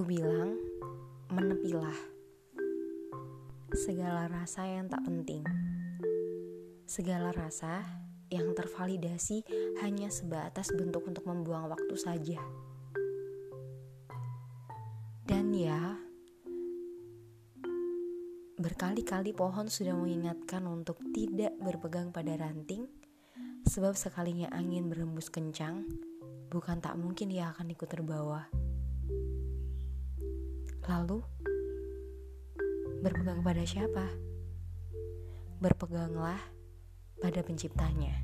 bilang, menepilah segala rasa yang tak penting. Segala rasa yang tervalidasi hanya sebatas bentuk untuk membuang waktu saja. Dan ya, berkali-kali pohon sudah mengingatkan untuk tidak berpegang pada ranting, sebab sekalinya angin berembus kencang, bukan tak mungkin ia akan ikut terbawa. Lalu, berpegang pada siapa? Berpeganglah pada penciptanya.